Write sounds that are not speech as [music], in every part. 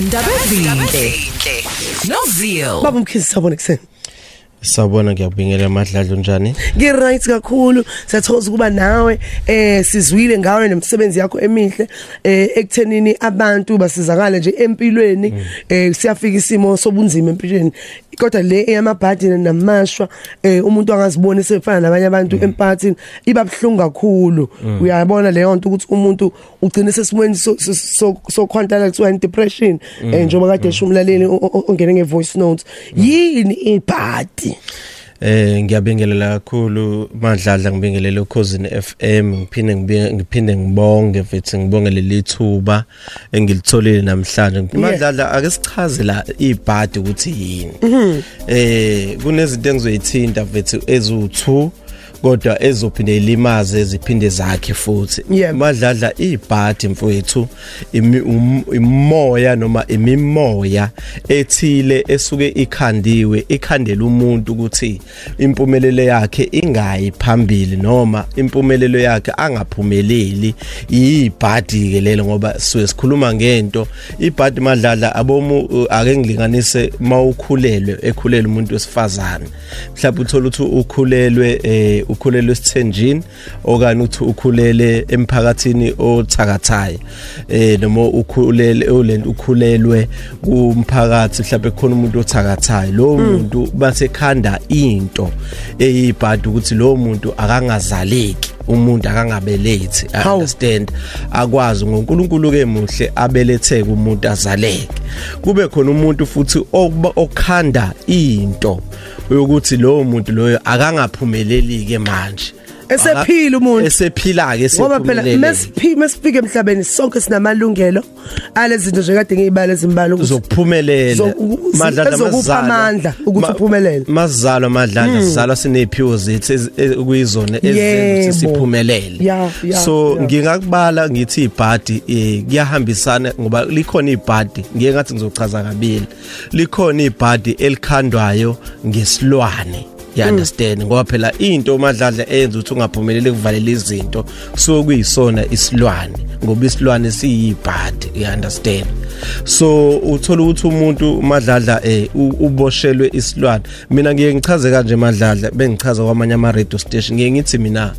Ndaba ezinhle noZio baba mkhizi sabona kuseni Sawubona ngiyabingelela madladla njani? ngi right kakhulu. Siyathokoza ukuba nawe eh sizwile ngawe nemsebenzi yakho emihle. Eh ekuthenini abantu basizakale nje empilweni. Eh siyafika isimo sobunzima empilweni. Kodwa le eyamabhadi namashwa eh umuntu angazibona sefana nabanye abantu emphakathini iba bhlungu kakhulu. Uyabona leyo nto ukuthi umuntu ugcina sesimweni sokhwantala kuthiwa depression eh njengoba kade esho umlaleli ongene ngevoice notes. Yini ibhadi? Eh ngiyabingelela kakhulu madladla ngibingelele ukhosini FM ngiphinde ngiphinde ngibonge futhi ngibongele lithuba engilitholile namhlanje. Madladla ake sichaze la ibhadi ukuthi yini. Eh kunezinto engizoyithinta futhi ezu2 kodwa ezophinde ilimaze ziphinde zakhe futhi. Madladla ibhadi mfowethu um- imoya noma imimoya ethile esuke ikhandiwe ikhandela umuntu ukuthi impumelelo yakhe ingayi phambili noma impumelelo yakhe angaphumeleli. Yibhadi ke lelo ngoba siwe sikhuluma ngento. Ibhadi madladla abomu ake ngilinganise mawukhulelwe ekhulele umuntu wesifazane. Mhlawumbe uthola ukuthi ukhulelwe ukhulelwe esithenjini okanye uthi ukhulele emphakathini othakathayo eh noma ukhulele olento ukhulelwe kumphakathi mhlawumbe khona umuntu othakathayo lo muntu basekhanda into eyibhadi ukuthi lo muntu akangazaleki. Umuntu akangabelethi understand. Akwazi ngoNkulunkulu ke muhle abeletheke umuntu azaleke. Kube khona umuntu futhi okhanda into yokuthi lo muntu loyo akangaphumeleli ke manje. Esephila umuntu. esephila ke ngoba phela mesiphi mesifike emhlabeni sonke sinamalungelo alezi zinto nje kade ngiyibala ezimbalo ukuthi uzokuphumelela Zo- ezokupha amandla ukuthi uphumelele. mazalwa madlala sizalwa sineziphiwo zethu okuyizona ezenza siphumelele. So ngingakubala ngithi ibhadi eh, kuyahambisana ngoba likhona ibhadi ngiye ngathi ngizochaza kabili. Likhona ibhadi elikhandwayo ngesilwane. You understand? Ngoba phela into madladla eyenza ukuthi ungaphumeleli kuvalela izinto so kuyisona isilwane ngoba isilwane siyibhadi you understand? So uthola ukuthi umuntu madladla eh uboshelwe isilwane. Mina ngiye ngichaze kanje madladla bengichaza kwamanye ama radio station ngiye ngithi mina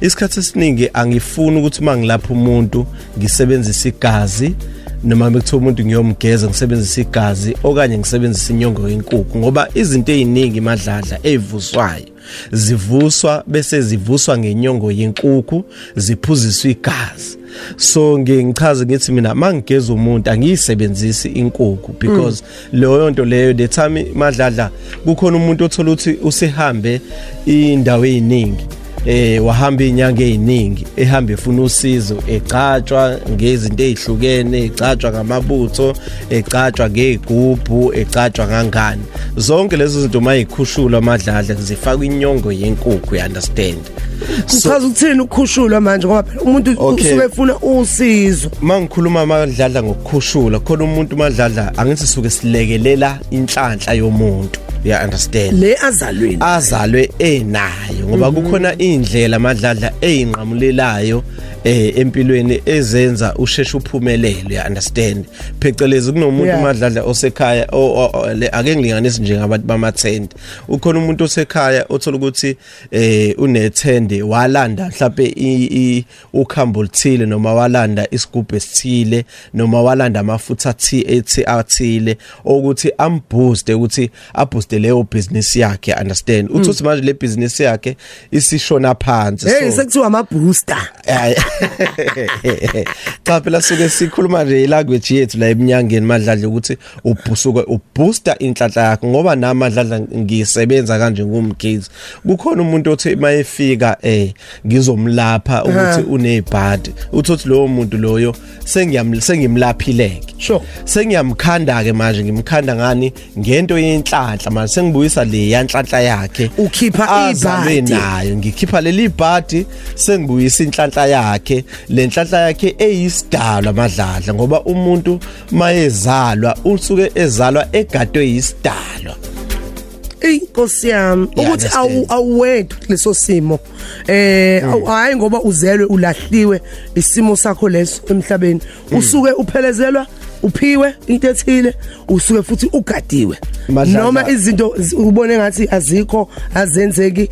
isikhathi esiningi angifuni ukuthi mangilapha umuntu ngisebenzisa igazi noma bekuthiwa umuntu ngiyomgeza ngisebenzisa igazi okanye ngisebenzisa inyongo yenkukhu ngoba izinto eziningi madladla ezivuswayo zivuswa bese zivuswa ngenyongo yenkukhu ziphuziswa igazi. So ngichaze ngithi mina mangigeza umuntu angiyisebenzisi inkukhu because leyo nto leyo the time madladla kukhona umuntu othola ukuthi usehambe indawo eziningi eh wahamba inyanga eziningi ehamba efuna usizo egcatshwa ngezinto ezihlukene egcatshwa ngamabutho egcatshwa ngegubhu egcatshwa ngangani. Zonke lezo zinto mayikhushulwa amadladla zifaka inyongo yenkukhu you understand? Kuchaza ukuthini ukukhushulwa manje? Ngoba phela umuntu usuke efuna usizo. Mangikhuluma madladla ngokukhushula khona umuntu madladla angithi suke silekelela inhlanhla yomuntu. You understand. Le azalweni azalwe enayo ngoba kukhona indlela madladla eyinqamulelayo eh empilweni ezenza usheshe uphumelele you understand? Phecelezi kunomuntu Yeah. madladla osekhaya ake ngilinganise nje ngabantu bamathende ukhona umuntu osekhaya othola ukuthi eh unethende walanda mhlawumbe ukhambo lithile noma walanda isigubhu esithile noma walanda amafutha athi athile ukuthi ambooste ukuthi abooste leyo business yakhe understand? Uthi uthi manje le business yakhe isishona phansi hey sekuthiwa ama booster [laughs] cha phela suke sikhuluma nje ilanguage yethu la eminyangeni madladla ukuthi ubhusuke ubooster inhlanhla yakho ngoba nami madladla ngisebenza kanje ngumgizi kukhona umuntu othi mayefika eh ngizomlapha ukuthi unebhadi uthi uthi lowo muntu loyo sengiyam sengimlaphileke. Sure. sengiyamkhanda ke manje ngimkhanda ngani? Ngento yenhlanhla manje sengibuyisa le yanhlanhla yakhe. Ukhipha ibhadi. nayo ngikhipha leli bhadi sengibuyisa inhlanhla yakhe. Le nhlanhla yakhe eyisidalwa amadladla ngoba umuntu mayezalwa usuke ezalwa egadwe yisidalwa. Ey Nkosi yami ukuthi awuwedwa leso simo. Eh awu- hayi ngoba uzelwe ulahliwe isimo sakho leso emhlabeni. Usuke uphelezelwa uphiwe into ethile usuke futhi ugadiwe. Noma izinto ubone ngathi azikho azenzeki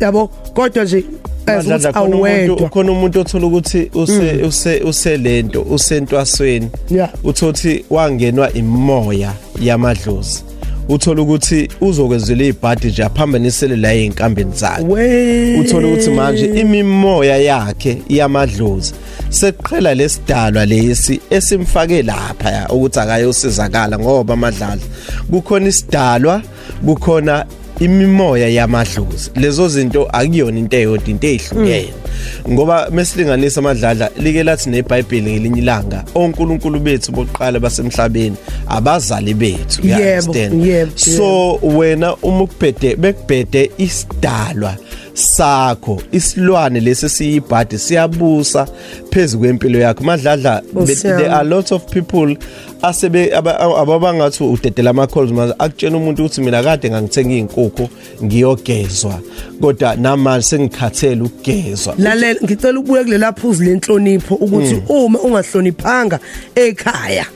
yabo kodwa nje Madlala ukuthi khona umuntu khona umuntu othola ukuthi use use uselento usentwasweni. Yeah. uthothi wangenwa imoya yamadlozi. Uthola ukuthi uzokwenzela izibhadi nje aphambanisele la einkambeni zakhe. Uthola ukuthi manje imimoya yakhe yamadlozi seqhela lesidalwa lesi esimfake lapha ukuthi akayosizakala ngoba amadlala. Kukhona isidalwa kukhona imimoya yamadlozi. Lezo zinto akuyona into eyodwa into ezihlukene ngoba mesilinganisa amadlala like lathi neBhayibheli ngelinye ilanga onkulunkulu bethu bokuqala basemhlabeni abazali bethu understand? so wena uma ukubhede bekubhede isidalwa sakho. Isilwane lesi siyibhadi siyabusa phezulu kwempilo yakho. Madladla be- there are lots of people asebe aba- ababangathi udedela ama calls manje akutshena umuntu ukuthi mina kade ngangithenga izinkukhu ngiyogezwa. Kodwa namanje sengikhathele ukugezwa. Lalela ngicela ukubuya kulela phuzu lenhlonipho ukuthi uma ungahloniphanga ekhaya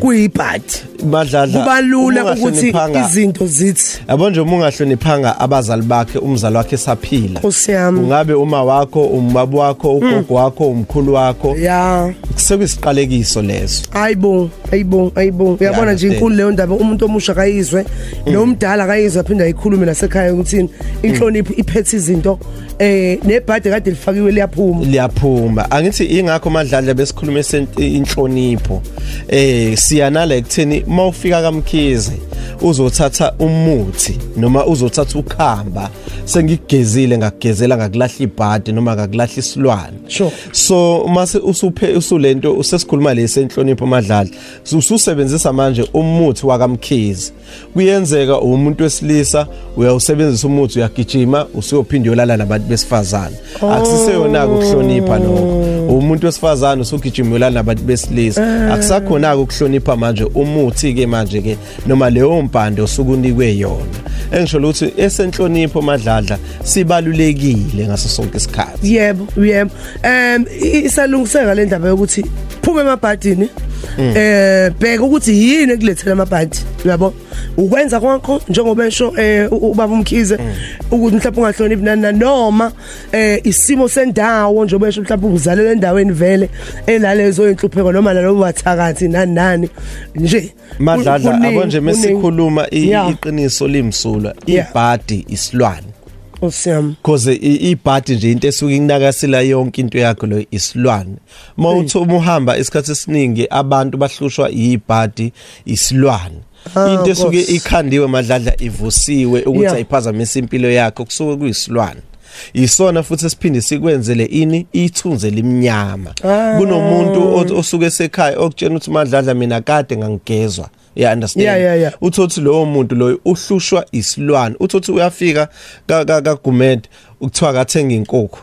kuyibhadi. Madladla kuba lula uma ukuthi izinto zithi. Yabo nje uma ungahloniphanga abazali bakhe umzali wakhe esaphila. Yami. ungabe uma wakho umbaba wakho ugogo wakho umkhulu wakho. Ya. Sekuyisiqalekiso leso. Ayibo ayibo ayibo uyabona nje inkulu leyo ndaba umuntu omusha kayizwe nomdala kayizwe aphinda ayikhulume nasekhaya ukuthi inhlonipho iphethe izinto eh nebhadi kade lifakiwe liyaphuma. Liyaphuma. Angithi ingakho madlala besikhulume inhlonipho. Eh siyanala ekutheni mawufika kamkhize uzothatha umuthi noma uzothatha ukhamba. Sengigezile ngakugezela ngakulahla ibhadi noma ngakulahla isilwane. Sure. so mase usuphe usulento usesikhuluma lesenhlonipho madlala. Ususebenzisa manje umuthi wakamkhizi kuyenzeka umuntu wesilisa uyawusebenzisa umuthi uyagijima usuyophinda uyolala nabantu besifazane. Akusiseyona ukuhlonipha lokho. Umuntu wesifazane usugijima uyolala nabantu besilisa. Akusakhona ukuhlonipha manje umuthi ke manje ke noma leyo mpande osukunikwe yona. Engisho ukuthi esenhlonipho madladla sibalulekile ngaso sonke isikhathi. Yebo yebo. I- isalungiseka le ndaba yokuthi phume emabhadini eh bheka ukuthi yini ekulethela amabhadi yabo ukwenza kwakho njengoba esho eh u- ubaba umkhize ukuthi mhlawumbe ungahloniphi nani nani, noma eh isimo sendawo njengoba esho mhlawumbe uzalela endaweni vele enalezo inhlupheko noma nalobo bathakathi nani nani nje madladla kuningi, abo nje kuningi. mesikhuluma i- Yeah. iqiniso limsulwa Yeah. ibhadi isilwane osiyam cause ibhadi nje into esuke inakasela yonke into yakho lo isilwane. Mawuthi uma uhamba isikhathi esiningi abantu bahlushwa yibhadi isilwane. Ah, into esuke ikhandiwe madladla ivusiwe ukuthi Yeah. ayiphazamisa impilo yakho kusuke kuyisilwane. Isona futhi esiphinde sikwenzele ini? Ithunze limnyama. Ah. kunomuntu osuke esekhaya okutshena ukuthi madladla mina kade ngangigezwa ya understand? Yeah, yeah, yeah. uthothi lowo muntu loyo uhlushwa isilwane. Uthothi uyafika ka ka- kaGumede ukuthiwa kathenga inkukhu.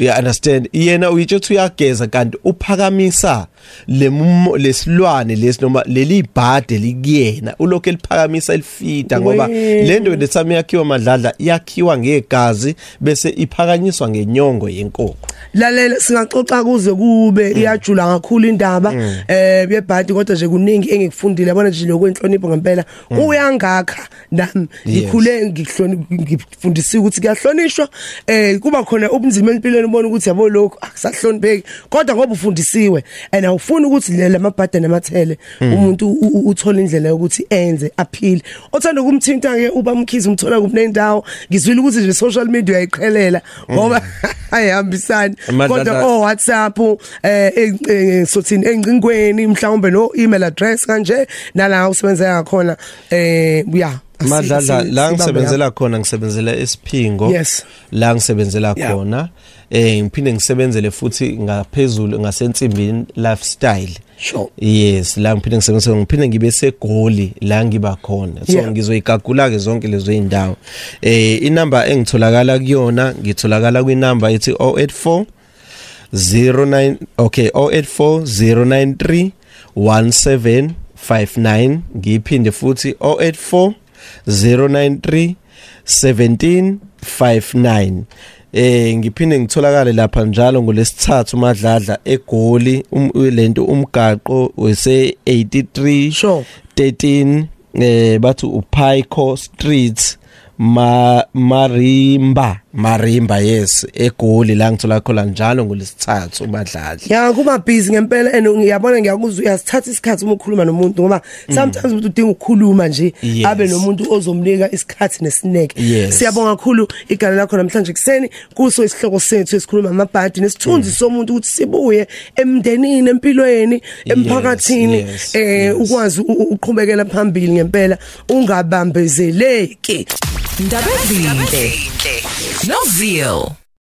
You understand? Yena uyitsho ukuthi uyageza kanti uphakamisa lemumo lesilwane lesi noma leli bhade likuyena. Ulokho eliphakamisa elifida ngoba lento lethami yakhiwa madladla yakhiwa ngegazi bese iphakanyiswa ngenyongo yenkukhu. Lalela singaxoxa kuze kube iyajula kakhulu indaba eh yebhadi kodwa nje kuningi engikufundile yabona nje lokwenhlonipho ngempela. Uyangakha nami ngikhule ngifundisiwe ukuthi kuyahlonishwa. Eh kuba khona ubunzima empilweni ubona ukuthi yabo lokho akusahlonipheki kodwa ngoba ufundisiwe and awufuni ukuthi le lamabhada namathele umuntu uthola indlela yokuthi enze aphile. Othanda ukumthinta ke uba mkhizi umthola kuphendawo ngizwile ukuthi nje social media uyayiqhelela ngoba [laughs] ayihambisani. Kodwa o WhatsApp eh eng- eh, sothini engcingweni mhlawumbe no email address kanje nala usebenzeka khona eh ya asi- madladla asi- la sibambe ngisebenzela khona ngisebenzela esiphingo Yes. la ngisebenzela Yeah. khona eh ngiphinde ngisebenzele futhi ngaphezulu ngasensimbini lifestyle Sure. yes la ngiphinde ngisebenzele ngiphinde ngibe segoli la ngiba khona so Yeah. ngizoyigagula ke zonke lezo indawo eh inamba engitholakala kuyona ngitholakala kwinamba ethi 084 09 okay 084 093 1759 ngiphinde futhi 084 093 1759 eh ngiphinde ngitholakale lapha njalo ngolesithathu madladla egoli um, lento umgaqo wese 83 Sure. 13 eh bathi uPico Street ma Marimba Marimba yes egoli la ngithola khona njalo ngolesithathu madladla ya kuba busy ngempela and ngiyabona ngiyakuzwa uyasithatha isikhathi uma ukhuluma nomuntu ngoba sometimes umuntu udinga ukukhuluma nje abe nomuntu ozomnika isikhathi nesineke. Siyabonga kakhulu igala lakho namhlanje kuseni kuso isihloko sethu esikhuluma amabhadi nesithunzi somuntu ukuthi sibuye emndenini empilweni emphakathini eh ukwazi uqhubekela phambili ngempela ungabambezeleki. Ndaba ezinhle. Noville.